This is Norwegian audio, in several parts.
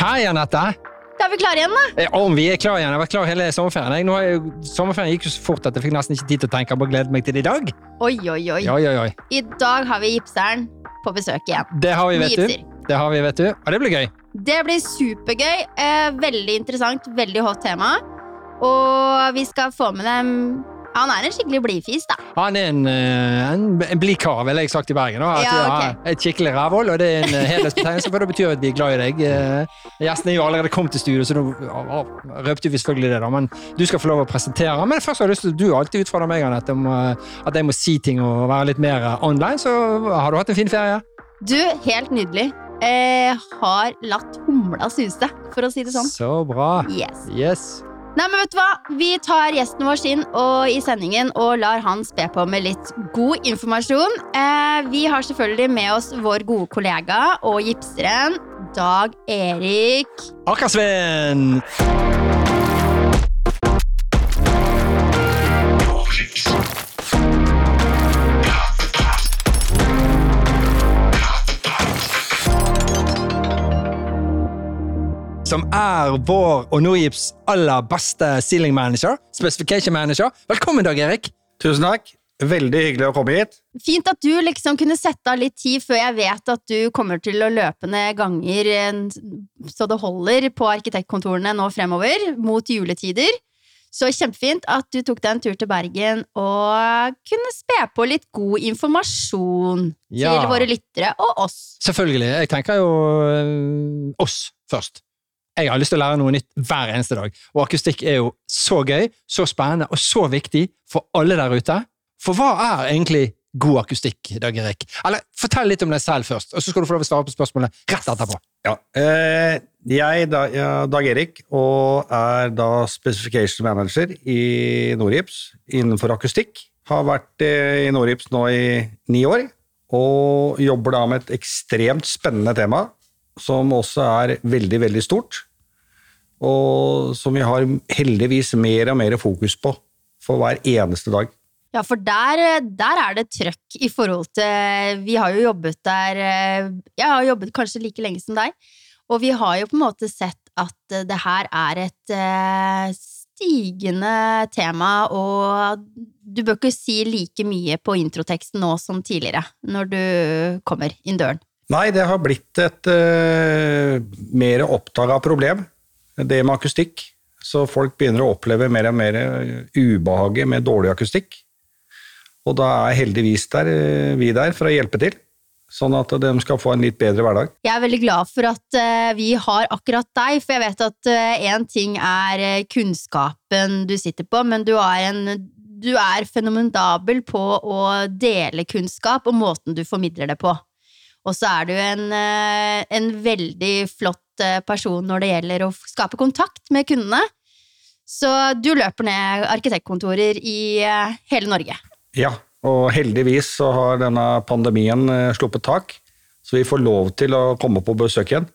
Hei, Anette. Da er vi klare igjen, da. Ja, Om vi er klare igjen. Jeg har vært klar hele sommerferien. Jeg, nå har jeg, sommerferien gikk jo så fort at jeg fikk nesten ikke tid til å tenke. Jeg bare glede meg til i dag. Oi, oi, oi. Ja, oi, oi. I dag har vi gipseren på besøk igjen. Det har Vi vet du. Det har vi, vet du. Og det blir gøy. Det blir supergøy. Eh, veldig interessant, veldig hot tema. Og vi skal få med dem Han er en skikkelig blidfis, da. Han er en, eh, en, en blid kar, ville jeg sagt i Bergen. Da. At Ja, okay. Et skikkelig rævhold, og det er en helhetsbetegnelse hedersbetegnelse, for det betyr at vi er glad i deg. Eh, Gjestene er jo allerede kommet til studio, så nå røpte vi selvfølgelig det, da. Men du skal få lov å presentere. Men først har jeg lyst til, du alltid utfordrer meg, Anette, om eh, at jeg må si ting og være litt mer eh, online, så har du hatt en fin ferie? Du, helt nydelig. Eh, har latt humla suse, for å si det sånn. Så bra. Yes. Yes. Nei, men vet du hva? Vi tar gjesten vår inn i sendingen og lar han spe på med litt god informasjon. Eh, vi har selvfølgelig med oss vår gode kollega og gipseren Dag Erik. Akersveen! Som er vår og Norgips aller beste ceiling manager, specification manager. Velkommen, Dag Erik. Tusen takk. Veldig hyggelig å komme hit. Fint at du liksom kunne sette av litt tid før jeg vet at du kommer til å løpe ned ganger eh, så det holder på arkitektkontorene nå fremover, mot juletider. Så kjempefint at du tok deg en tur til Bergen og kunne spe på litt god informasjon Ja. til våre lyttere og oss. Selvfølgelig. Jeg tenker jo øh, oss først. Jeg har lyst til å lære noe nytt hver eneste dag. Og akustikk er jo så gøy, så spennende og så viktig for alle der ute. For hva er egentlig god akustikk, Dag Erik? Eller fortell litt om deg selv først, og så skal du få lov å svare på spørsmålet rett etterpå. Ja. Eh, jeg Dag Erik og er da specification manager i Norgips innenfor akustikk. Har vært eh, i Norgips nå i ni år, og jobber da med et ekstremt spennende tema, som også er veldig, veldig stort, og som vi har heldigvis mer og mer fokus på for hver eneste dag. Ja, for der, der er det trøkk i forhold til Vi har jo jobbet der eh, Jeg har jobbet kanskje like lenge som deg, og vi har jo på en måte sett at eh, det her er et eh, stigende tema, og du bør ikke si like mye på introteksten nå som tidligere, når du kommer inn døren. Nei, det har blitt et uh, mer oppdaga problem, det med akustikk. Så folk begynner å oppleve mer og mer ubehaget med dårlig akustikk. Og da er heldigvis der, eh, vi der for å hjelpe til, sånn at de skal få en litt bedre hverdag. Jeg er veldig glad for at eh, vi har akkurat deg, for jeg vet at én ting er eh, kunnskapen du sitter på, men du er, en, du er fenomenabel på å dele kunnskap og måten du formidler det på. Og så er du en, eh, en veldig flott eh, person når det gjelder å skape kontakt med kundene. Så du løper ned arkitektkontorer i eh, hele Norge. Ja, og heldigvis så har denne pandemien eh, sluppet tak, så vi får lov til å komme på besøk igjen.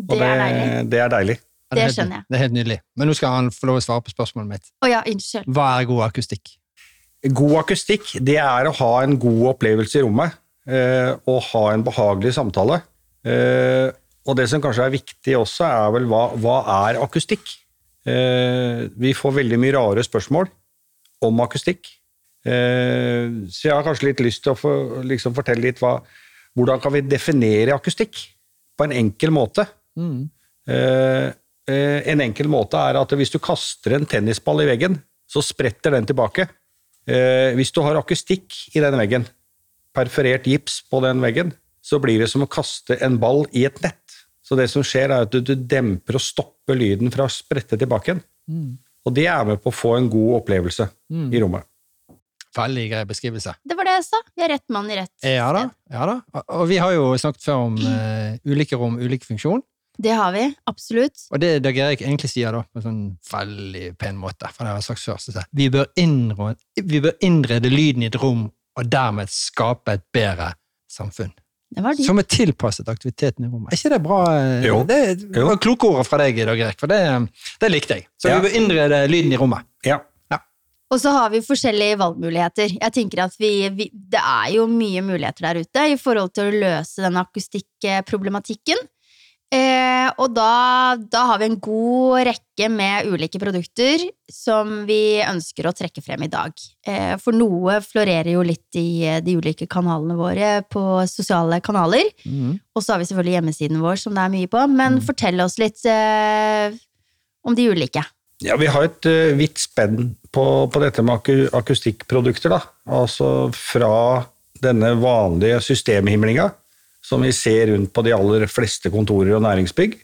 Og Det er deilig. det er deilig. Ja, Det er helt- skjønner jeg. Det er helt nydelig. Men nå skal han få lov å svare på spørsmålet mitt. Oh, ja, unnskyld. Hva er god akustikk? God akustikk det er å ha en god opplevelse i rommet eh, og ha en behagelig samtale. Eh, og det som kanskje er viktig også, er vel hva, hva er akustikk? Eh, vi får veldig mye rare spørsmål om akustikk. Eh, så jeg har kanskje litt lyst til å få, liksom fortelle litt hva, hvordan kan vi definere akustikk på en enkel måte. Mm. eh, en enkel måte er at hvis du kaster en tennisball i veggen, så spretter den tilbake. Eh, hvis du har akustikk i den veggen, perforert gips på den veggen, så blir det som å kaste en ball i et nett. Så det som skjer, er at du, du demper og stopper lyden fra å sprette tilbake igjen. Og det er med på å få en god opplevelse i rommet. Veldig grei beskrivelse. Det var det jeg sa. Vi er rett mann i rett Ja da. sted. ja da. Og vi har jo snakket før om uh, ulike rom, ulik funksjon. Det har vi. Absolutt. Og det Dag Erik egentlig sier da, på en sånn veldig pen måte, for det har jeg sagt før, så jeg, vi bør, innrede, vi bør innrede lyden i et rom, og dermed skape et bedre samfunn. Det var. Som er tilpasset aktiviteten i rommet. Er ikke det bra? eh, Jo. Det det var kloke ord fra deg, Dag Erik, for det, det likte jeg. Så Ja. vi bør innrede lyden i rommet. Ja. Og så har vi forskjellige valgmuligheter. Jeg tenker at vi, vi, Det er jo mye muligheter der ute i forhold til å løse den akustikkproblematikken. Eh, og da, da har vi en god rekke med ulike produkter som vi ønsker å trekke frem i dag. Eh, for noe florerer jo litt i eh, de ulike kanalene våre på sosiale kanaler. Og så har vi selvfølgelig hjemmesiden vår som det er mye på. Men fortell oss litt eh, om de ulike. Ja, Vi har et uh, vidt spenn på, på dette med aku akustikkprodukter. da. Altså fra denne vanlige systemhimlinga som vi ser rundt på de aller fleste kontorer og næringsbygg,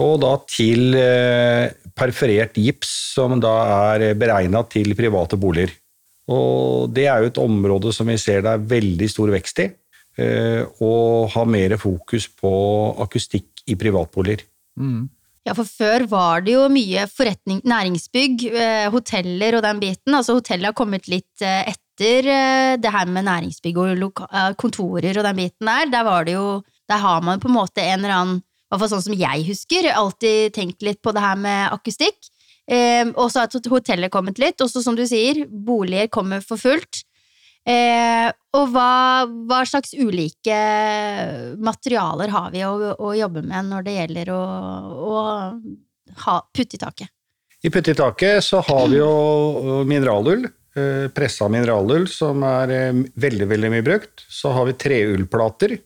og da til uh, perforert gips som da er beregna til private boliger. Og Det er jo et område som vi ser det er veldig stor vekst i, uh, og har mer fokus på akustikk i privatboliger. Ja, for før var det jo mye næringsbygg, eh, hoteller og den biten. Altså hotellet har kommet litt eh, etter eh, det her med næringsbygg og eh, kontorer og den biten der. Der var det jo Der har man på en måte en eller annen, i hvert fall sånn som jeg husker, alltid tenkt litt på det her med akustikk. Eh, og så har hotellet kommet litt, og så som du sier, boliger kommer for fullt. Eh, og hva, hva slags ulike materialer har vi å, å jobbe med når det gjelder å, å ha, putte i taket? I putte i taket så har vi jo mineralull, pressa mineralull, som er eh, veldig, veldig mye brukt. Så har vi treullplater,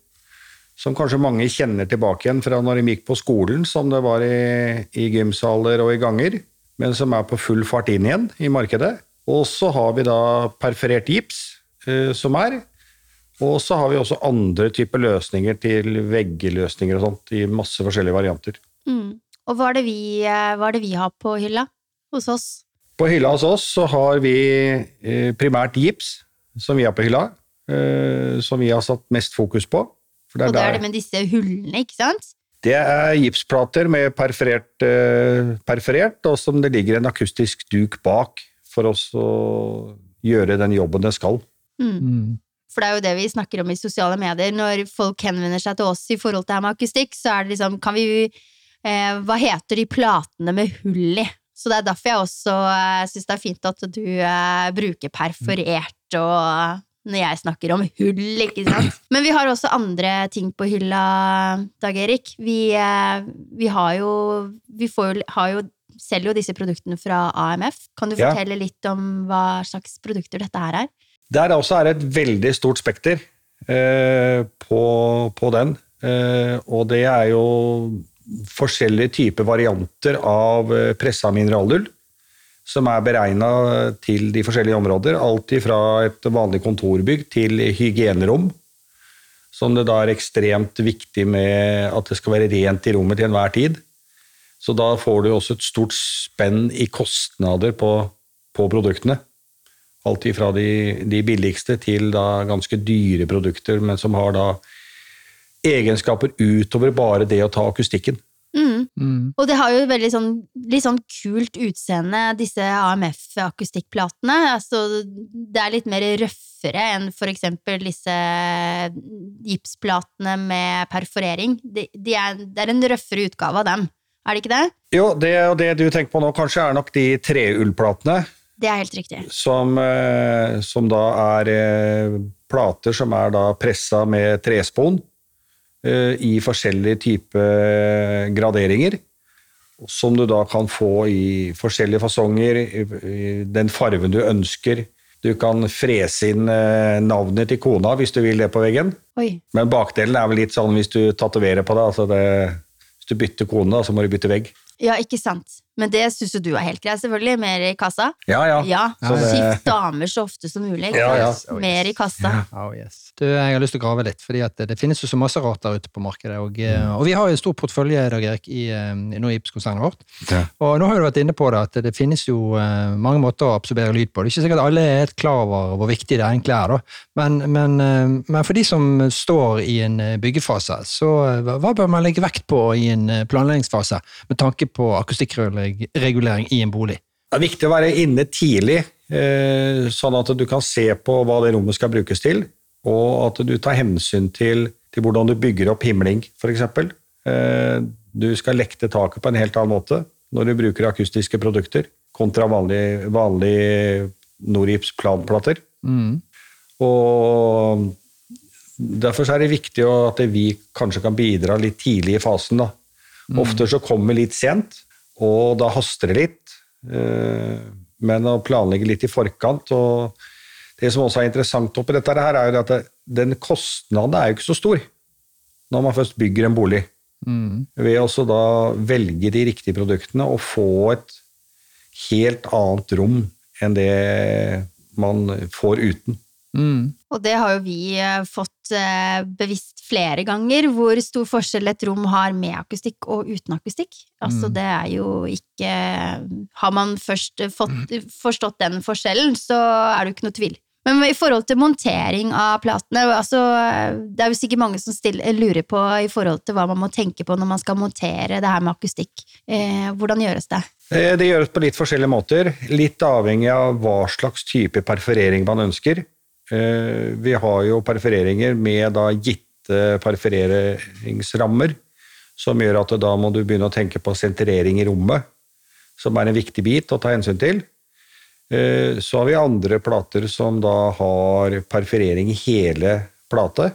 som kanskje mange kjenner tilbake igjen fra når de gikk på skolen, som det var i, i gymsaler og i ganger, men som er på full fart inn igjen i markedet. Og så har vi da perforert gips, eh, som er. Og så har vi også andre typer løsninger til veggeløsninger og sånt, i masse forskjellige varianter. Mm. Og hva er, vi, eh, hva er det vi har på hylla hos oss? På hylla hos oss så har vi eh, primært gips, som vi har på hylla, eh, som vi har satt mest fokus på. For det er Og det er der- det med disse hullene, ikke sant? Det er gipsplater med perforert, eh, perforert, og som det ligger en akustisk duk bak for oss å gjøre den jobben det skal. Mm. For det er jo det vi snakker om i sosiale medier. Når folk henvender seg til oss i forhold til det her med akustikk, så er det liksom Kan vi eh, Hva heter de platene med hull i? Så det er derfor jeg også uh, syns det er fint at du eh, bruker perforert og når jeg snakker om hull, ikke sant. Men vi har også andre ting på hylla, Dag Erik. Vi, eh, vi har jo Vi får, har jo selger jo disse produktene fra AMF. Kan du Ja. fortelle litt om hva slags produkter dette her er? Der også er også et veldig stort spekter eh, på, på den. Eh, og det er jo forskjellige typer varianter av eh, pressa mineralull som er beregna til de forskjellige områder. Alt fra et vanlig kontorbygg til hygienerom. Som det da er ekstremt viktig med at det skal være rent i rommet til enhver tid. Så da får du også et stort spenn i kostnader på, på produktene. Alt ifra de, de billigste til ganske dyre produkter, men som har da egenskaper utover bare det å ta akustikken. Mm. Mm. Og det har jo veldig sånn, litt sånn kult utseende, disse AMF-akustikkplatene. Altså, det er litt mer røffere enn for eksempel disse gipsplatene med perforering. De, de er, det er en røffere utgave av dem, er det ikke det? Jo, det, og det du tenker på nå, kanskje er nok de treullplatene, Det er helt riktig. som, eh, som da er eh, plater som er da pressa med trespon i forskjellige typer graderinger. Som du da kan få i forskjellige fasonger, i, den farven du ønsker. Du kan frese inn eh, navnet til kona hvis du vil det på veggen. Oi. Men bakdelen er vel litt sånn hvis du tatoverer på det. Altså det hvis du bytter kone, så må du bytte vegg. Ja, ikke sant. Men det syns jo du er helt greit, selvfølgelig. Mer i kassa. Ja, ja. Ja, Så det- Skift damer så ofte som mulig. Ja, Ja, ja. yes. Mer i kassa. Oh, yes. du, jeg har lyst til å grave litt, fordi det, det finnes jo så masse rart der ute på markedet. Og, mm. og vi har jo en stor portefølje Dag Erik, i, eh, i IPS-konsernet vårt. Ja. Og nå har du vært inne på det, at det finnes jo eh, mange måter å absorbere lyd på. Det er ikke sikkert alle er helt klar over hvor viktig det egentlig er. Da. Men, men, eh, men for de som står i en eh, byggefase, så eh, hva bør man legge vekt på i en eh, planleggingsfase med tanke på akustikkregulering i en bolig? Det er viktig å være inne tidlig, eh, sånn at du kan se på hva det rommet skal brukes til, og at du tar hensyn til, til hvordan du bygger opp himling, f.eks. Eh, du skal lekte taket på en helt annen måte når du bruker akustiske produkter, kontra vanlige vanlig Norips planplater. Mm. Og derfor er det viktig at vi kanskje kan bidra litt tidlig i fasen. da. Ofte så kommer vi litt sent, og da haster det litt. Eh, Men å planlegge litt i forkant og Det som også er interessant oppi dette her, er jo at den kostnaden er jo ikke så stor når man først bygger en bolig. Ved også da velge de riktige produktene og få et helt annet rom enn det man får uten. Og det har jo vi eh, fått eh, bevisst flere ganger, hvor stor forskjell et rom har med akustikk og uten akustikk. Altså, det er jo ikke Har man først fått, forstått den forskjellen, så er det jo ikke noe tvil. Men i forhold til montering av platene, altså, det er jo sikkert mange som stiller, lurer på i forhold til hva man må tenke på når man skal montere det her med akustikk. Eh, hvordan gjøres det? Eh, Det gjøres på litt forskjellige måter, litt avhengig av hva slags type perforering man ønsker. Eh, Vi har jo perforeringer med da gitte perforeringsrammer, som gjør at da må du begynne å tenke på sentrering i rommet, som er en viktig bit å ta hensyn til. Eh, Så har vi andre plater som da har perforering i hele plate,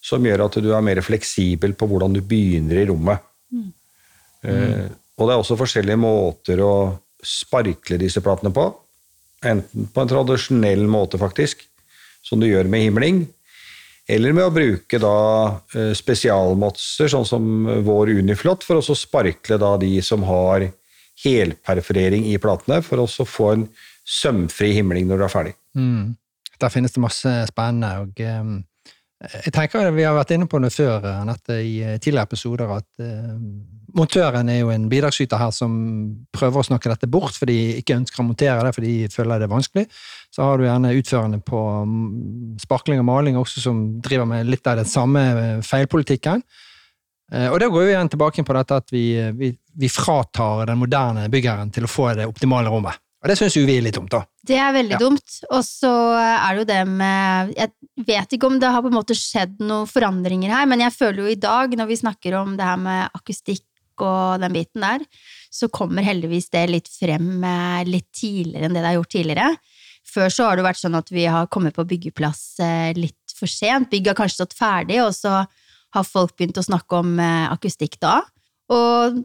som gjør at du er mer fleksibel på hvordan du begynner i rommet. Mm. Og det er også forskjellige måter å sparkle disse platene på. Enten på en tradisjonell måte, faktisk, som du gjør med himling, eller med å bruke da eh, spesialmotser, sånn som vår Uniflot, for å sparkle da de som har helperforering i platene, for å få en sømfri himling når du er ferdig. Mm. Der finnes det masse spennende. og eh, Jeg tenker Vi har vært inne på det før Annette, i eh, tidligere episoder, at eh, montøren er jo en bidragsyter her som prøver å snakke dette bort, for de ikke ønsker å montere det fordi de føler det er vanskelig. Så har du gjerne utførende på mm, sparkling og maling også som driver med litt av den samme eh, feilpolitikken. Eh, Og da går vi igjen tilbake på dette at vi, vi, vi fratar den moderne byggherren til å få det optimale rommet. Og det syns jo vi er litt dumt, da. Det er veldig Ja. dumt. Og så er det jo det med Jeg vet ikke om det har på en måte skjedd noen forandringer her, men jeg føler jo i dag, når vi snakker om det her med akustikk og den biten der, så kommer heldigvis det litt frem eh, litt tidligere enn det det har gjort tidligere. Før så har det vært sånn at vi har kommet på byggeplass eh, litt for sent. Bygget har kanskje stått ferdig, og så har folk begynt å snakke om eh, akustikk da. Og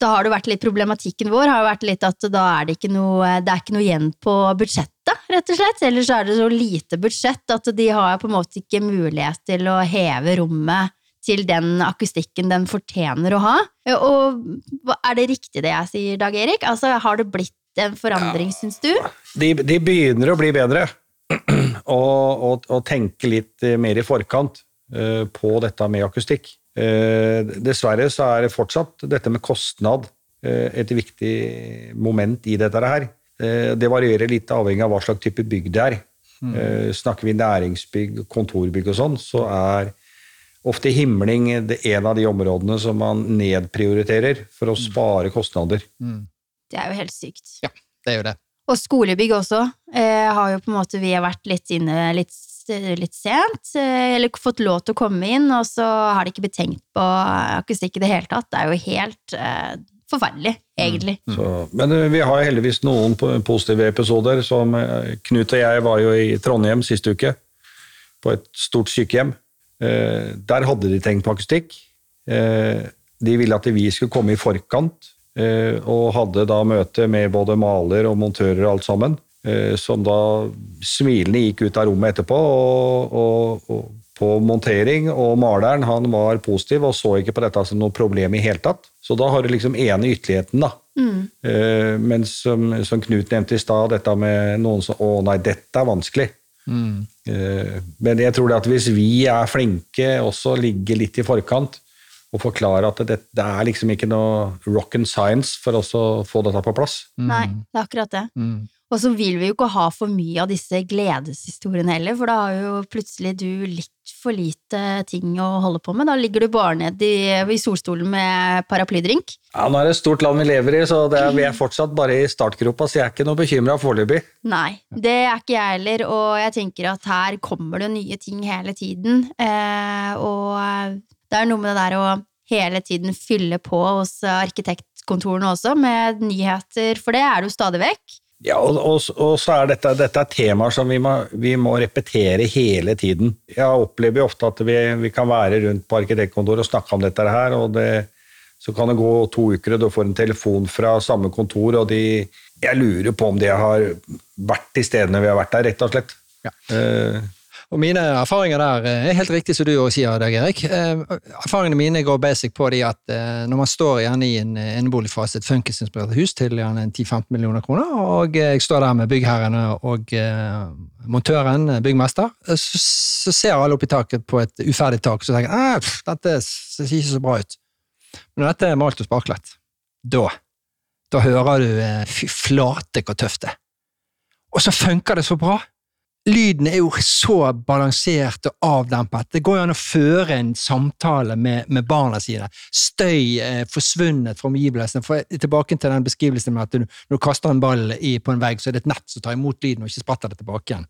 da har det vært litt problematikken vår har vært litt at da er det ikke noe, det er ikke noe igjen på budsjettet, rett og slett. Eller så er det så lite budsjett at de har på en måte ikke mulighet til å heve rommet til den akustikken den fortjener å ha. Og er det riktig det jeg sier, Dag Erik? Altså, har det blitt en forandring, syns du? De, de begynner å bli bedre, og, og, og tenke litt mer i forkant uh, på dette med akustikk. Eh, dessverre så er det fortsatt dette med kostnad eh, et viktig moment i dette her. Eh, det varierer litt avhengig av hva slags type bygg det er. Mm. snakker vi næringsbygg, kontorbygg og sånn, så er ofte himling det en av de områdene som man nedprioriterer for å spare kostnader. Det er jo helt sykt. Ja, Det er jo det. Og skolebygg også eh, har jo på en måte vi har vært litt inne litt, litt sent, eh, eller fått lov til å komme inn, og så har de ikke blitt tenkt på akustikk i det hele tatt. Det er jo helt eh, forferdelig, egentlig. Så, men eh, vi har heldigvis noen positive episoder. Som eh, Knut og jeg var jo i Trondheim sist uke, på et stort sykehjem. Eh, Der hadde de tenkt på akustikk. Eh, De ville at vi skulle komme i forkant, eh, og hadde da møte med både maler og montører og alt sammen. Eh, Som da smilende gikk ut av rommet etterpå, og, og, og på montering, og maleren han var positiv og så ikke på dette som noe problem i hele tatt. Så da har du liksom ene ytterligheten, da. Eh, men som, som Knut nevnte i stad, dette med noen som Å nei, dette er vanskelig. Eh, men jeg tror det at hvis vi er flinke, også ligger litt i forkant, og forklarer at det, det er liksom ikke noe rock and science for oss å få dette på plass. Nei, det er akkurat det. Mm. Og så vil vi jo ikke ha for mye av disse gledeshistoriene heller, for da har jo plutselig du litt for lite ting å holde på med. Da ligger du bare ned i, i solstolen med paraplydrink. Ja, Nå er det et stort land vi lever i, så det er, vi er fortsatt bare i startgropa, så jeg er ikke noe bekymra foreløpig. Nei, det er ikke jeg heller, og jeg tenker at her kommer det nye ting hele tiden. Eh, og det er noe med det der å hele tiden fylle på hos arkitektkontorene også med nyheter, for det er det jo stadig vekk. Ja, og, og, og så er dette, dette er temaer som vi må, vi må repetere hele tiden. Jeg opplever jo ofte at vi, vi kan være rundt på arkitektkontoret og snakke om dette her, og det, Så kan det gå to uker, og du får en telefon fra samme kontor, og de Jeg lurer på om de har vært de stedene vi har vært der, rett og slett. Ja. Eh, Og mine erfaringer der eh, er helt riktig som du også sier, Dag Erik. Eh, erfaringene mine går basic på de at eh, når man står gjerne i en eneboligfase, et funkisinspirert hus til gjerne 10-15 millioner kroner, og jeg står der med byggherrene og montøren, byggmester, så, ser alle opp i taket på et uferdig tak, så tenker at dette ser ikke så bra ut. Men når dette er malt og sparklet, da, da hører du fy flate hvor tøft det er. Og så funker det så bra lyden er jo så balansert og avdempet. Det går jo an å føre en samtale med, med barna sine. Støy er forsvunnet fra omgivelsene. For tilbake til den beskrivelsen med at du, når du kaster en ball i, på en vegg, så er det et nett som tar imot lyden, og ikke spretter det tilbake igjen.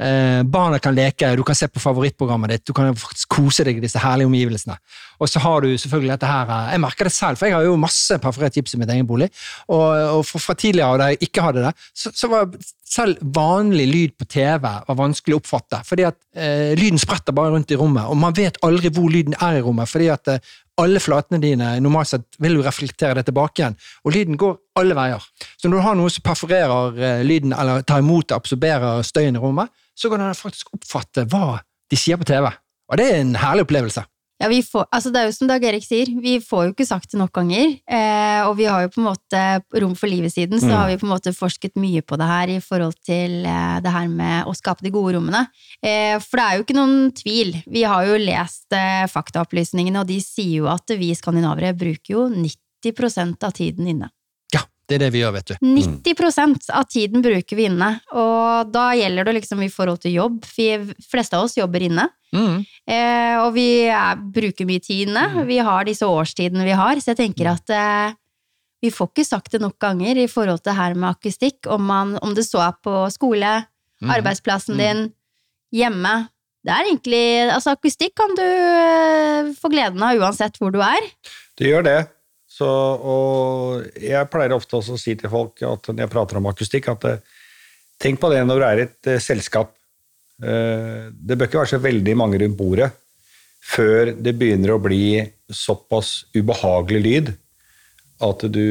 Eh, barna kan leke, du kan se på favorittprogrammet ditt, du kan faktisk kose deg i disse herlige omgivelsene. Og så har du selvfølgelig dette her eh, Jeg merker det selv, for jeg har jo masse perforert gips i mitt egen bolig. Og, og fra, fra tidligere da jeg ikke hadde det, så, så var selv vanlig lyd på TV var vanskelig å oppfatte. Fordi at eh, lyden spretter bare rundt i rommet, og man vet aldri hvor lyden er i rommet. fordi at eh, alle flatene dine normalt sett vil jo reflektere det tilbake igjen, og lyden går alle veier. Så når du har noe som perforerer eh, lyden, eller tar imot og absorberer støyen i rommet, så kan han faktisk oppfatte hva de sier på TV. Og det er en herlig opplevelse. Ja, vi får, altså det er jo som Dag Erik sier, vi får jo ikke sagt det nok ganger. Eh, og vi har jo på en måte, Rom for livet-siden, så Mm. har vi på en måte forsket mye på det her i forhold til eh, det her med å skape de gode rommene. Eh, for det er jo ikke noen tvil. Vi har jo lest eh, faktaopplysningene, og de sier jo at vi skandinavere bruker jo 90% av tiden inne. Det er det vi gjør, vet du. 90% av tiden bruker vi inne, og da gjelder det liksom i forhold til jobb. Vi fleste av oss jobber inne. Mm. Eh, og vi er, bruker mye tid inne. Vi har disse årstidene vi har, så jeg tenker at eh, vi får ikke sagt det nok ganger i forhold til her med akustikk, om, man, om det så er på skole, mm. arbeidsplassen din, hjemme. Det er egentlig Altså, akustikk kan du eh, få gleden av uansett hvor du er. Det gjør det. Så, og jeg pleier ofte også å si til folk at når jeg prater om akustikk, at eh, tenk på det når du er i et eh, selskap. Eh, det bør ikke være så veldig mange rundt bordet før det begynner å bli såpass ubehagelig lyd at du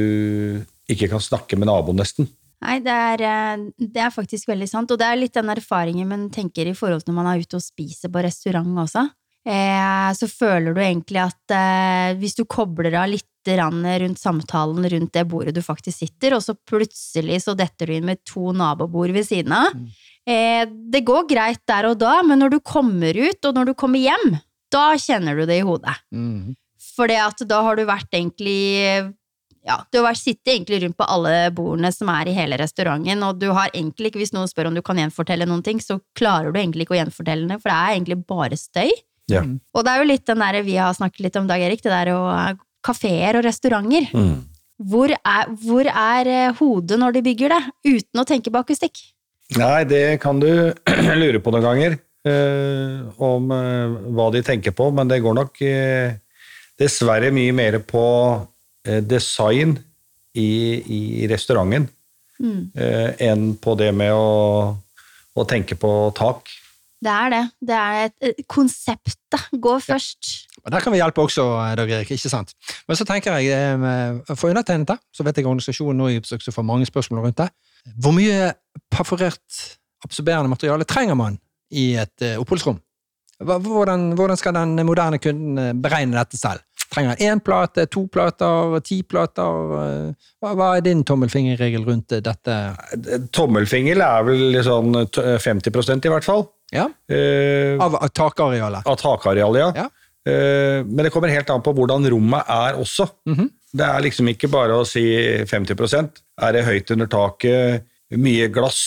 ikke kan snakke med naboen, nesten. Nei, det er, det er faktisk veldig sant, og det er litt den erfaringen man tenker i forhold til når man er ute og spiser på restaurant også. Eh, så føler du egentlig at eh, hvis du kobler av litt rundt samtalen rundt det bordet du faktisk sitter, og så plutselig så detter du inn med to nabobord ved siden av. Eh, det går greit der og da, men når du kommer ut, og når du kommer hjem, da kjenner du det i hodet. Mm. For da har du vært egentlig ja, du har sittet egentlig rundt på alle bordene som er i hele restauranten, og du har egentlig ikke, hvis noen spør om du kan gjenfortelle noen ting, så klarer du egentlig ikke å gjenfortelle det, for det er egentlig bare støy. Ja. Og det er jo litt den der vi har snakket litt om, Dag Erik, det der å kafeer og restauranter. Mm. Hvor er, hvor er eh, hodet når de bygger det, uten å tenke på akustikk? Nei, det kan du lure på noen ganger, eh, om eh, hva de tenker på, men det går nok eh, dessverre mye mer på eh, design i, i restauranten Mm. eh, enn på det med å, å tenke på tak. Det er det. Det er et, konsept konseptet. Gå først. Og Der kan vi hjelpe også, Dag Erik. ikke sant? Men så tenker jeg, eh, for undertegnede, så vet jeg organisasjonen nå også får mange spørsmål rundt det. Hvor mye perforert absorberende materiale trenger man i et eh, oppholdsrom? Hvordan, hvordan skal den moderne kunden eh, beregne dette selv? Trenger han én plate, to plater, ti plater? eh, Hva, hva er din tommelfingerregel rundt eh, dette? Tommelfinger er vel sånn 50% i hvert fall. Ja? Eh, Av, takarealet? av takarealet, ja. Ja. Eh, Men det kommer helt an på hvordan rommet er også. Mhm. Det er liksom ikke bare å si 50% Er det høyt under taket, mye glass,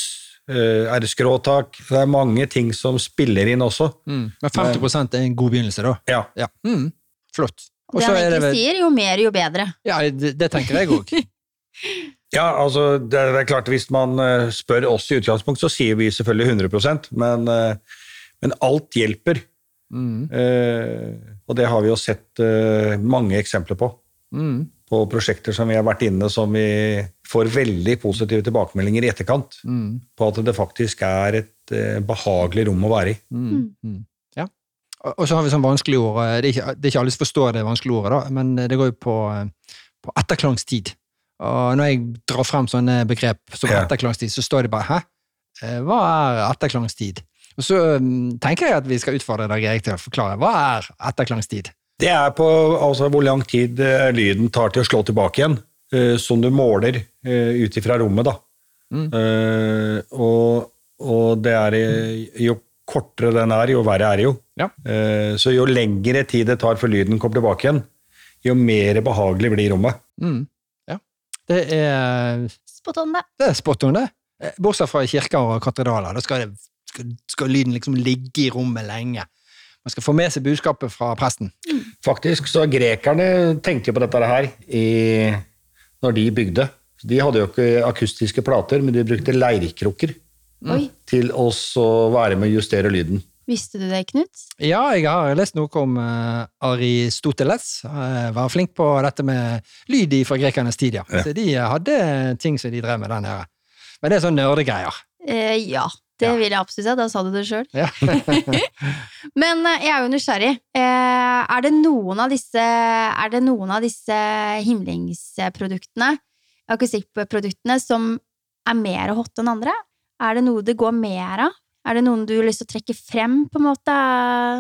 eh, er det skråtak? Det er mange ting som spiller inn også. Mm. Men 50% er en god begynnelse, da? Ja. Ja. Mm. Flott. Og Det så han er vel sier, jo mer, jo bedre. Ja, det, det tenker jeg òg. Ja, altså, det er, det er klart Hvis man eh, spør oss i utgangspunkt, så sier vi selvfølgelig 100% men, eh, men alt hjelper. Mm. Eh, og det har vi jo sett eh, mange eksempler på. Mm. På prosjekter som vi har vært inne som vi får veldig positive tilbakemeldinger i etterkant. Mm. På at det faktisk er et eh, behagelig rom å være i. Mm. Mm. Ja. Og og så har vi sånn vanskelige ord. eh, Det er ikke, det er ikke alle som forstår det vanskelige ordet, da, men det går jo på, på etterklangstid. Og når jeg drar frem sånne begrep som etterklangstid, så står det bare 'hæ? Eh, Hva er etterklangstid?' Og så mm, tenker jeg at vi skal utfordre deg, Erik, til å forklare. Hva er etterklangstid? Det er på altså, hvor lang tid eh, lyden tar til å slå tilbake igjen, eh, som du måler ut ifra rommet. da. Mm. og, og det er jo kortere den er, jo verre er det jo. Ja. Så jo lengre tid det tar før lyden kommer tilbake igjen, jo mer behagelig blir rommet. Mm. Det er, Spot on det. det er spot on, det. Eh, Bortsett fra i kirker og katedraler. Da skal, det, skal, skal lyden liksom ligge i rommet lenge. Man skal få med seg budskapet fra presten. Faktisk, så Grekerne tenkte jo på dette her i, når de bygde. De hadde jo ikke akustiske plater, men de brukte leirkrukker mm. til å være med å justere lyden. Visste du det, Knut? Ja, jeg har lest noe om uh, Aristoteles. Uh, var flink på dette med lyd fra grekernes tid, ja. Ja. Så de uh, hadde ting som de drev med der nede. Men det er sånn nerdegreier. Uh, ja, det Ja. vil jeg absolutt si. Da sa du det sjøl. Ja. Men jeg er jo nysgjerrig. Eh, er, det noen av disse, er det noen av disse himlingsproduktene, akustikkproduktene, som er mer hot enn andre? Er det noe det går mer av? Er det noen du har lyst til å trekke frem, på en måte,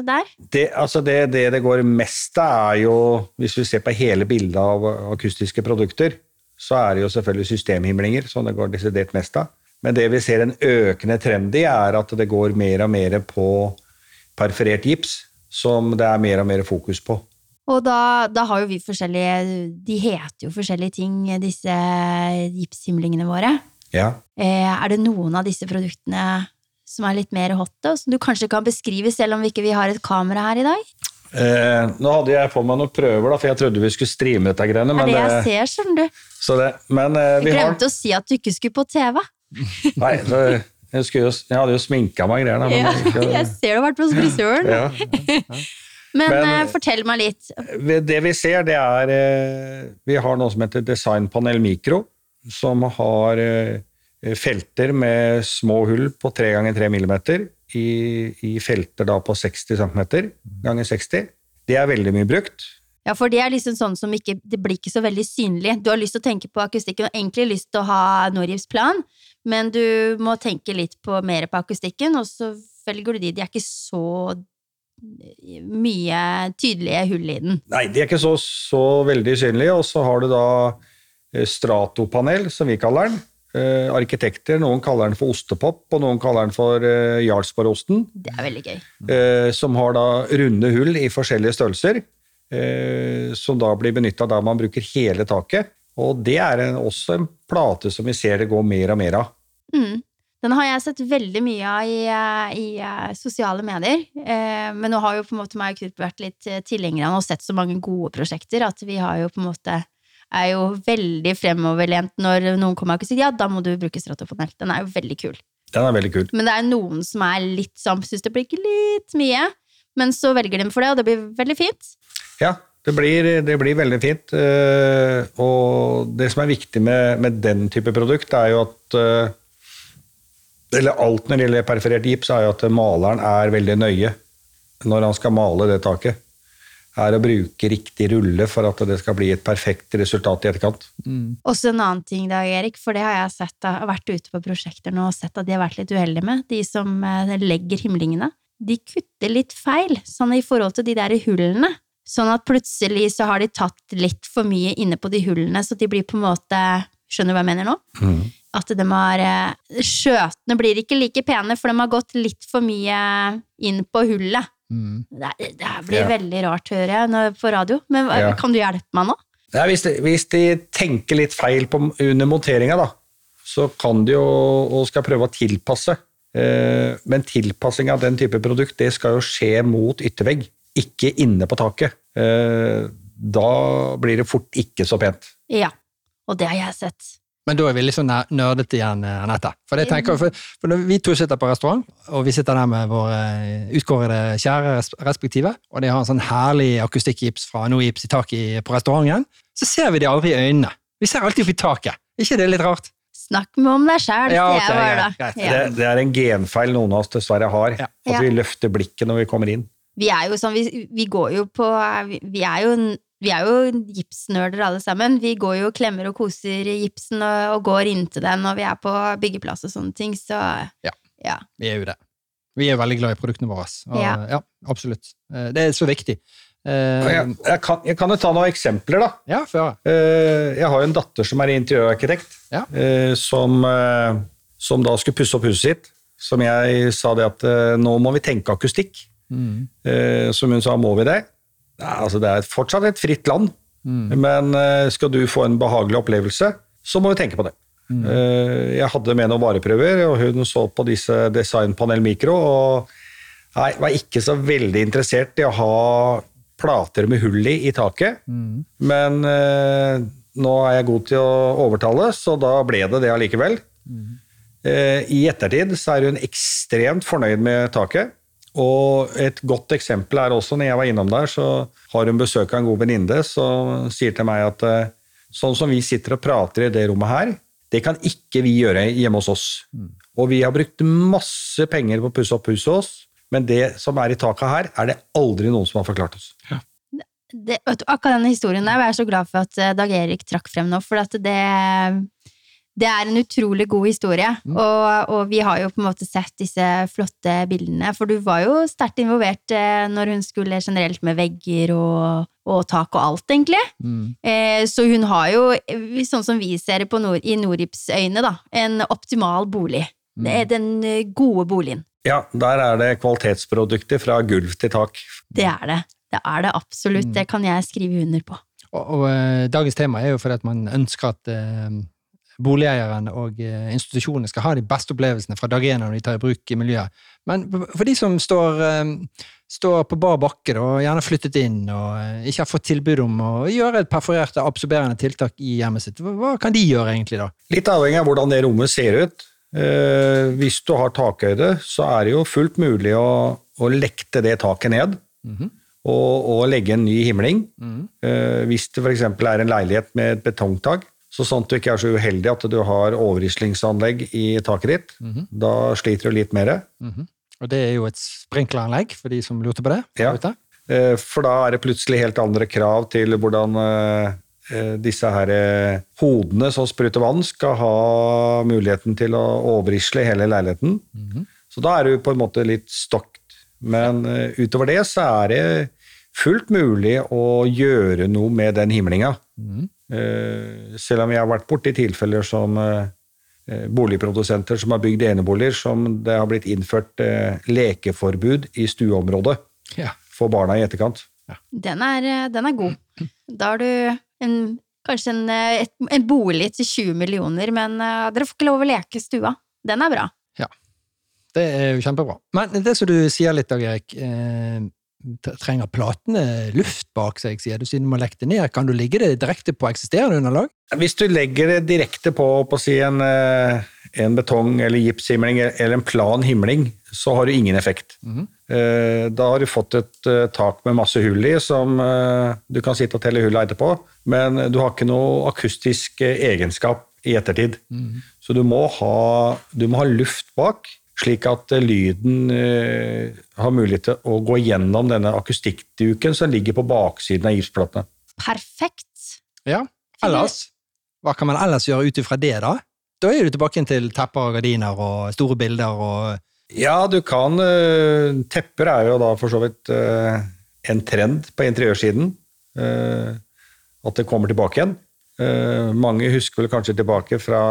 der? Det, altså det, det det går mest av, er jo Hvis vi ser på hele bildet av akustiske produkter, så er det jo selvfølgelig systemhimlinger som det går desidert mest av. Men det vi ser en økende trend i, er at det går mer og mer på perforert gips, som det er mer og mer fokus på. Og da, da har jo vi forskjellige De heter jo forskjellige ting, disse gipshimlingene våre. Ja. Eh, er det noen av disse produktene som er litt mer hotte, og som du kanskje kan beskrive, selv om vi ikke har et kamera her i dag? Eh, nå hadde jeg på meg noen prøver, da, for jeg trodde vi skulle streame dette greiene. Det er Men, det jeg eh, ser, skjønner du. så det, men eh, Jeg glemte har å si at du ikke skulle på TV. Nei, det, jeg, jo- jeg hadde jo sminka meg greiene. men Ja, ikke- jeg ser du har vært hos frisøren. ja. Men, Men- eh, fortell meg litt. Det vi ser, det er eh, Vi har noe som heter Designpanel Mikro, som har eh, felter med små hull på 3 ganger 3 millimeter i, i felter da på 60 cm ganger 60. Det er veldig mye brukt. Ja, for det er liksom sånn som ikke Det blir ikke så veldig synlig. Du har lyst til å tenke på akustikken og egentlig lyst til å ha Norgifsplan, men du må tenke litt på, mer på akustikken, og så velger du de. De er ikke så mye tydelige hull i den. Nei, de er ikke så, så veldig synlige. Og så har du da eh, stratopanel, som vi kaller den. Eh, arkitekter, noen kaller den for ostepop, og noen kaller den for uh, Jarlsbergosten. Det er veldig gøy. eh, som har da runde hull i forskjellige størrelser, eh, som da blir benytta der man bruker hele taket. Og det er en, også en plate som vi ser det går mer og mer av. Mm. Den har jeg sett veldig mye av i, eh, i eh, sosiale medier. Eh, Men nå har jo på en måte meg og Knut vært litt eh, tilhengere av og sett så mange gode prosjekter at vi har jo på en måte er jo veldig fremoverlent når noen kommer og sier ja, da må du bruke stratopanel. Den er jo veldig kul. Den er veldig kul. Men det er noen som er litt sånn, syns det blir ikke litt mye, men så velger de for det, og det blir veldig fint. Ja, det blir, det blir veldig fint. eh, Og det som er viktig med, med den type produkt, er jo at eh, Eller alt når det gjelder perforert gips, er jo at maleren er veldig nøye når han skal male det taket. Er å bruke riktig rulle for at det skal bli et perfekt resultat i etterkant. Også en annen ting da, Erik, for det har jeg sett, jeg har vært ute på prosjekter nå og sett at de har vært litt uheldige med, de som eh, legger himlingene. De kutter litt feil, sånn i forhold til de der hullene. Sånn at plutselig så har de tatt litt for mye inne på de hullene, så de blir på en måte Skjønner du hva jeg mener nå? At de har eh, Skjøtene blir ikke like pene, for de har gått litt for mye inn på hullet. Mm. Det, det blir Ja. veldig rart, hører jeg, på radio. Men Ja. kan du hjelpe meg nå? Ja, hvis, de, hvis de tenker litt feil på, under monteringa, da, så kan de jo og skal prøve å tilpasse. Eh, men tilpassing av den type produkt det skal jo skje mot yttervegg, ikke inne på taket. Eh, da blir det fort ikke så pent. Ja, og det har jeg sett. Men da er vi litt sånn ner- nerdete igjen, eh, Anette. For, det tenker, for, for når vi to sitter på restaurant, og vi sitter der med våre eh, utkårede kjære respektive, og de har en sånn herlig akustikkgips fra Nogips i taket på restauranten, så ser vi de aldri i øynene. Vi ser alltid opp i taket. ikke det litt rart? Snakk med om deg sjæl, Ja, okay, ok, jeg bare da. greit, greit. Ja. Det, det er en genfeil noen av oss dessverre har. Ja. At vi løfter blikket når vi kommer inn. Vi er jo sånn, vi, vi går jo på Vi, vi er jo vi er jo gipsnerder alle sammen. Vi går jo og klemmer og koser i gipsen og, og går inntil den når vi er på byggeplass og sånne ting, så Ja. ja. Vi er jo det. Vi er veldig glad i produktene våre. Og, ja. Ja. absolutt. Eh, Det er så viktig. Uh, Jeg, jeg, kan, jeg kan jo ta noen eksempler, da. Ja, for, ja. Uh, Jeg har jo en datter som er interiørarkitekt, Ja. uh, som, som da skulle pusse opp huset sitt. Som jeg sa det at nå må vi tenke akustikk. Mm. Eh, Som hun sa, må vi det? Nei, altså Det er fortsatt et fritt land, Mm. men eh, skal du få en behagelig opplevelse, så må vi tenke på det. Mm. Jeg hadde med noen vareprøver, og hun så på disse Designpanel Mikro, og nei, var ikke så veldig interessert i å ha plater med hull i i taket. Mm. Men eh, nå er jeg god til å overtale, så da ble det det allikevel. Eh, I ettertid så er hun ekstremt fornøyd med taket. Og et godt eksempel er også, når jeg var innom der, så har hun besøk av en god venninne som sier til meg at eh, sånn som vi sitter og prater i det rommet her, det kan ikke vi gjøre hjemme hos oss. Og vi har brukt masse penger på å pusse opp huset hos, men det som er i taket her, er det aldri noen som har forklart oss. det, vet du, akkurat denne historien der var jeg så glad for at eh, Dag Erik trakk frem nå, for at det, det er en utrolig god historie. Og, og vi har jo på en måte sett disse flotte bildene, for du var jo sterkt involvert eh, når hun skulle generelt med vegger og, og tak og alt, egentlig. Mm. Eh, så hun har jo, eh, sånn som vi ser det på Nord, i Norips øyne, da, en optimal bolig. Det er den eh, gode boligen. Ja, der er det kvalitetsprodukter fra gulv til tak. Det er det. Det er det absolutt. Det kan jeg skrive under på. Og, og eh, dagens tema er jo for at man ønsker at eh, boligeieren og eh, institusjonene skal ha de beste opplevelsene fra dag én når de tar i bruk i miljøet. Men for de som står, eh, står på bar bakke og gjerne har flyttet inn og eh, ikke har fått tilbud om å gjøre et perforert absorberende tiltak i hjemmet sitt, hva, kan de gjøre egentlig da? Litt avhengig av hvordan det rommet ser ut. Eh, hvis du har takhøyde, så er det jo fullt mulig å, å lekte det taket ned. og, og legge en ny himling. Eh, hvis det f.eks. er en leilighet med et betongtak, så at du ikke er så uheldig at du har overrislingsanlegg i taket ditt, da sliter du litt mer. Mhm. Og det er jo et sprinkleranlegg, for de som lurte på det. Ja. Eh, For da er det plutselig helt andre krav til hvordan eh, eh, disse her hodene som spruter vann, skal ha muligheten til å overrisle hele leiligheten. Så da er du på en måte litt stokt. Men utover det så er det fullt mulig å gjøre noe med den himlinga. Eh, Selv om jeg har vært borti tilfeller som eh, eh, boligprodusenter som har bygd eneboliger som det har blitt innført eh, lekeforbud i stueområdet Ja. for barna i etterkant. Den er, eh, den er god. Da har du en, kanskje en, eh, et, en bolig til 20 millioner, men eh, dere får ikke lov å leke i stua. Den er bra. Ja. Det er jo kjempebra. Men det som du sier litt, Dag Erik, eh, trenger platene luft bak seg, sier du, siden du må legge det ned. Kan du ligge det direkte på eksisterende underlag? Hvis du legger det direkte på, på si en, eh, en betong- eller gipshimling eller en plan himling, så har du ingen effekt. Eh, Da har du fått et eh, tak med masse hull i, som du kan sitte og telle hullene etterpå, men du har ikke noe akustisk egenskap i ettertid. Så du må, ha, du må ha luft bak, slik at eh, lyden eh, har mulighet til å gå gjennom denne akustikkduken som ligger på baksiden av gipsplatene. Perfekt. Ja. Ellers? Hva kan man ellers gjøre ut ifra det, da? Da er du tilbake til tepper og gardiner og store bilder og Ja, du kan eh, Tepper er jo da for så vidt eh, en trend på interiørsiden. eh, At det kommer tilbake igjen. Eh, Mange husker vel kanskje tilbake fra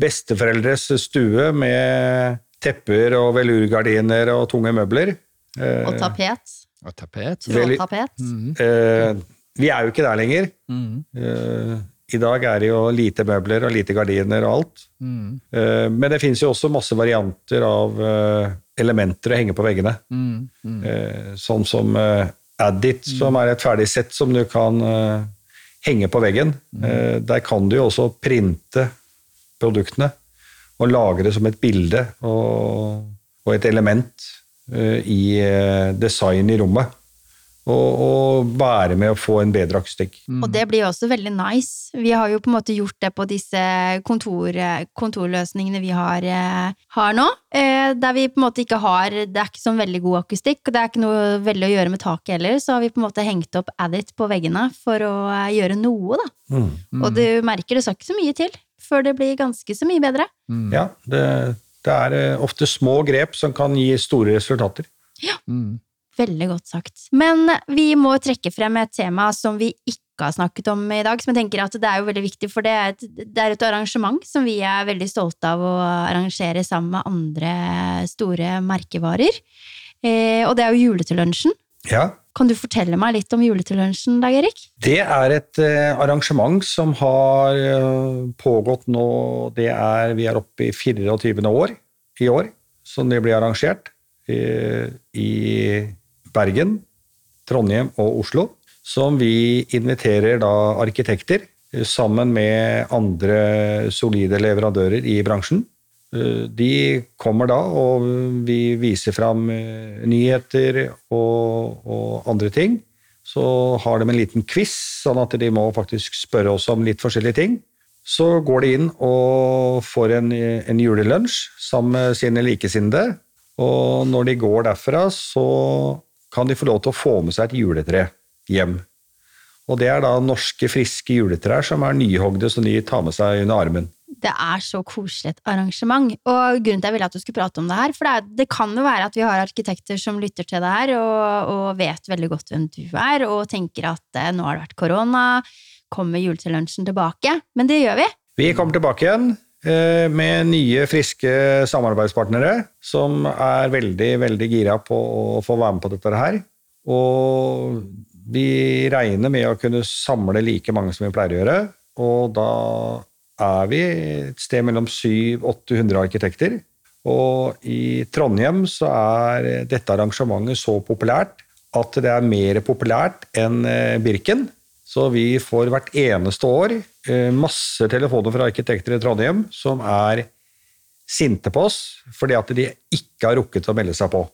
besteforeldres stue med tepper og velurgardiner og tunge møbler. Eh, Og tapet. og tapet. Trådtapet. Mm -hmm. eh, Vi er jo ikke der lenger. Mm. Eh, I dag er det jo lite møbler og lite gardiner og alt. Mm. Eh, Men det finnes jo også masse varianter av eh, elementer å henge på veggene. Mm. Mm. Eh, Sånn som eh, Addit, som er et ferdig sett som du kan eh, henge på veggen. Eh, Der kan du jo også printe produktene og lagre som et bilde og, og et element uh, i eh, design i rommet. og, og være med å få en bedre akustikk. Og det blir jo også veldig nice. Vi har jo på en måte gjort det på disse kontor, kontorløsningene vi har, eh, har nå. eh, Der vi på en måte ikke har Det er ikke sånn veldig god akustikk, og det er ikke noe veldig å gjøre med taket heller, så har vi på en måte hengt opp Addit på veggene for å eh, gjøre noe, da. Mm. Og du merker det skal ikke så mye til før det blir ganske så mye bedre. Mm. Ja, det, det er eh, ofte små grep som kan gi store resultater. Mm. Veldig godt sagt. Men vi må trekke frem et tema som vi ikke har snakket om i dag, som jeg tenker at det er jo veldig viktig, for det er et, det er et arrangement som vi er veldig stolte av å arrangere sammen med andre store merkevarer. Eh, og det er jo Juletillunsjen. Ja, Kan du fortelle meg litt om Juletillunsjen, Dag Erik? Det er et eh, arrangement som har eh, pågått nå det er, Vi er oppe i 24. år i år som det blir arrangert eh, i Bergen, Trondheim og Oslo. Som vi inviterer da arkitekter sammen med andre solide leverandører i bransjen. Eh, De kommer da, og vi viser fram eh, nyheter og, og andre ting. Så har de en liten quiz, sånn at de må faktisk spørre oss om litt forskjellige ting. Så går de inn og får en, en julelunsj sammen med sine likesinnede. Og når de går derfra, så kan de få lov til å få med seg et juletre hjem. Og det er da norske, friske juletrær som er nyhogde, som de tar med seg under armen. Det er så koselig et arrangement, og grunnen til at jeg ville at du skulle prate om det her, for det, er, det kan jo være at vi har arkitekter som lytter til det her, og, og vet veldig godt hvem du er, og tenker at eh, nå har det vært korona, kommer juletillunsjen tilbake? Men det gjør vi. Vi kommer tilbake igjen eh, med nye, friske samarbeidspartnere som er veldig, veldig gira på å få være med på dette her. Og vi regner med å kunne samle like mange som vi pleier å gjøre. Og da er vi et sted mellom 700-800 arkitekter. Og i Trondheim så er dette arrangementet så populært at det er mer populært enn eh, Birken. Så vi får hvert eneste år eh, masse telefoner fra arkitekter i Trondheim som er sinte på oss fordi at de ikke har rukket å melde seg på.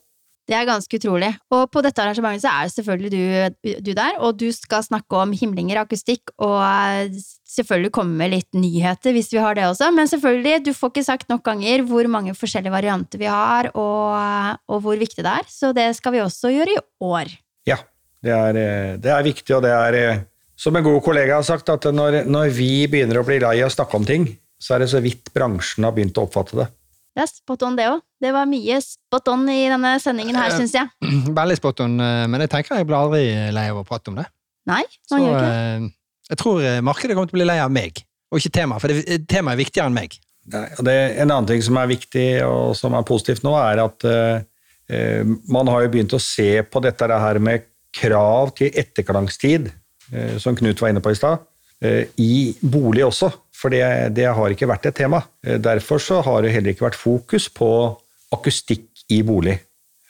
Det er ganske utrolig. Og på dette arrangementet så er selvfølgelig du, du der, og du skal snakke om himlinger, akustikk, og eh, selvfølgelig komme med litt nyheter hvis vi har det også. Men selvfølgelig, du får ikke sagt nok ganger hvor mange forskjellige varianter vi har, og, og hvor viktig det er. Så det skal vi også gjøre i år. Ja, det er, eh, det er viktig, og det er eh, som en god kollega har sagt, at når, når vi begynner å bli lei av å snakke om ting, så er det så vidt bransjen har begynt å oppfatte det. Det er spot on, det òg. Det var mye spot on i denne sendingen her, syns jeg. Veldig spot on, eh, men jeg tenker jeg blir aldri lei av å prate om det. Nei, Så gjør ikke det. eh, jeg tror eh, markedet kommer til å bli lei av meg, og ikke temaet, for det, temaet er viktigere enn meg. Nei, og det, en annen ting som er viktig og som er positivt nå, er at eh, eh, man har jo begynt å se på dette her med krav til etterklangstid, uh, som Knut var inne på i stad, eh, i bolig også. For det, det har ikke vært et tema. Eh, Derfor så har det heller ikke vært fokus på akustikk i bolig.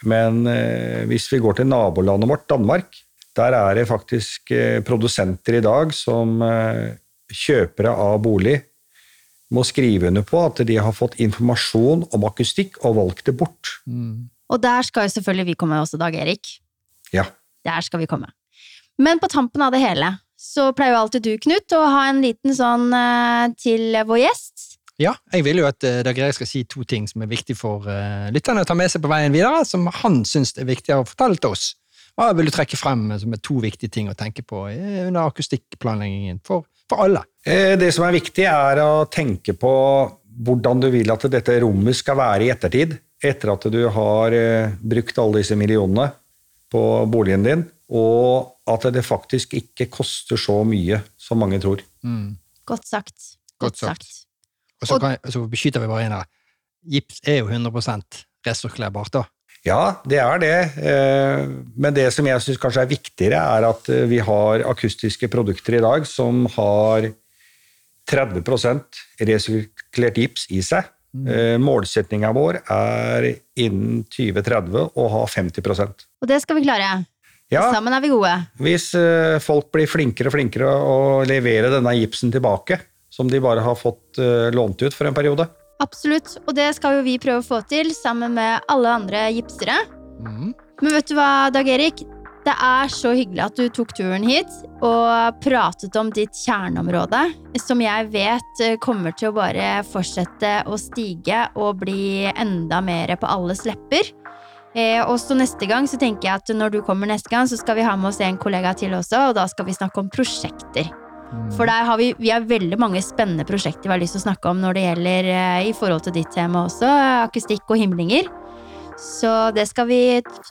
Men eh, hvis vi går til nabolandet vårt, Danmark, der er det faktisk eh, produsenter i dag som eh, kjøpere av bolig må skrive under på at de har fått informasjon om akustikk og valgt det bort. Og der skal jo selvfølgelig vi komme også, Dag Erik. Ja. Der skal vi komme. Men på tampen av det hele så pleier jo alltid du, Knut, å ha en liten sånn eh, til vår gjest. Ja, jeg vil jo at uh, Dag Erik skal si to ting som er viktig for uh, lytterne å ta med seg på veien videre, som han syns er viktigere å fortelle til oss. Hva vil du trekke frem eh, som er to viktige ting å tenke på eh, under akustikkplanleggingen for, for alle? Eh, Det som er viktig, er å tenke på hvordan du vil at dette rommet skal være i ettertid, etter at du har eh, brukt alle disse millionene på boligen din, og at det faktisk ikke koster så mye som mange tror. Godt sagt. Godt Godt sagt. sagt. Og så, kan, så beskytter vi bare inn her. Gips er jo 100% resirkulerbart, da. Ja, det er det. Eh, Men det som jeg syns kanskje er viktigere, er at eh, vi har akustiske produkter i dag som har 30% resirkulert gips i seg. Målsettinga vår er innen 2030 å ha 50% Og det skal vi klare. Ja, Sammen er vi gode. hvis uh, folk blir flinkere og flinkere å levere denne gipsen tilbake, som de bare har fått uh, lånt ut for en periode. Absolutt. Og det skal jo vi prøve å få til sammen med alle andre gipsere. Mm. Men vet du hva, Dag Erik? Det er så hyggelig at du tok turen hit og pratet om ditt kjerneområde, som jeg vet eh, kommer til å bare fortsette å stige og bli enda mer på alles lepper. Eh, og så neste gang så tenker jeg at når du kommer neste gang, så skal vi ha med oss en kollega til også, og da skal vi snakke om prosjekter. For der har vi, vi har veldig mange spennende prosjekter vi har lyst til å snakke om når det gjelder eh, i forhold til ditt tema også, akustikk og himlinger. Så det skal vi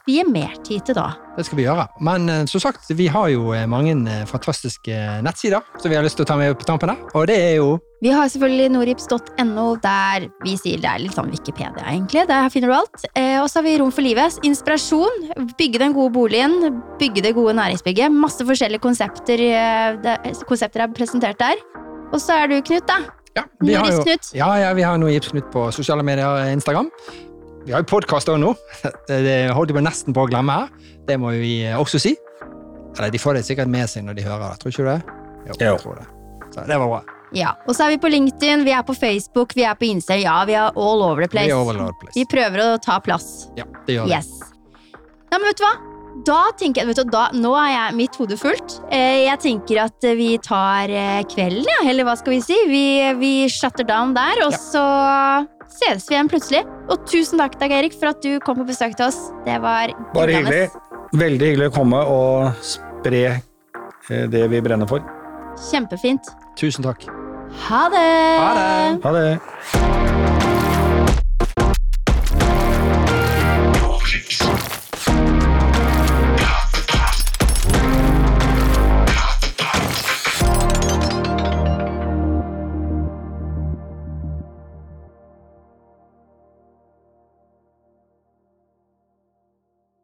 vie mer tid til da. Det skal vi gjøre. Men eh, som sagt, vi har jo eh, mange eh, fantastiske nettsider som vi har lyst til å ta med på tampen her. Og det er jo Vi har selvfølgelig norips.no, der vi sier det er litt sånn Wikipedia, egentlig. Der finner du alt. Og så har vi Rom for livet. Inspirasjon. Bygge den gode boligen. Bygge det gode næringsbygget. Masse forskjellige konsepter, konsepter er presentert der. Og så er du, Knut, da. ja, vi Nordis-Knut. ja, ja, vi har noe Gipsknut på sosiale medier og Instagram. Vi har jo podkast òg nå. Det, det holdt jeg nesten på å glemme her. Det må vi eh, også si. Eller de får det sikkert med seg når de hører det. Tror ikke du det? Jo, jeg tror det. Så det var bra. Ja, Og så er vi på LinkedIn, vi er på Facebook, vi er på Insta. Ja, vi er all over the place. Vi, over Place. Vi prøver å ta plass. Ja, det gjør vi. Yes. Ja, men vet du hva? Da tenker jeg, vet du, da, Nå er jeg mitt hode fullt. Eh, Jeg tenker at eh, vi tar eh, kvelden, ja. Eller hva skal vi si? Vi, vi shutter down der, og Ja. så ses vi igjen plutselig. Og tusen takk, Dag Erik, for at du kom på besøk til oss. Det var Bare hyggelig. Veldig hyggelig å komme og spre det vi brenner for. Kjempefint. Tusen takk. Ha det! Ha det! Ha det.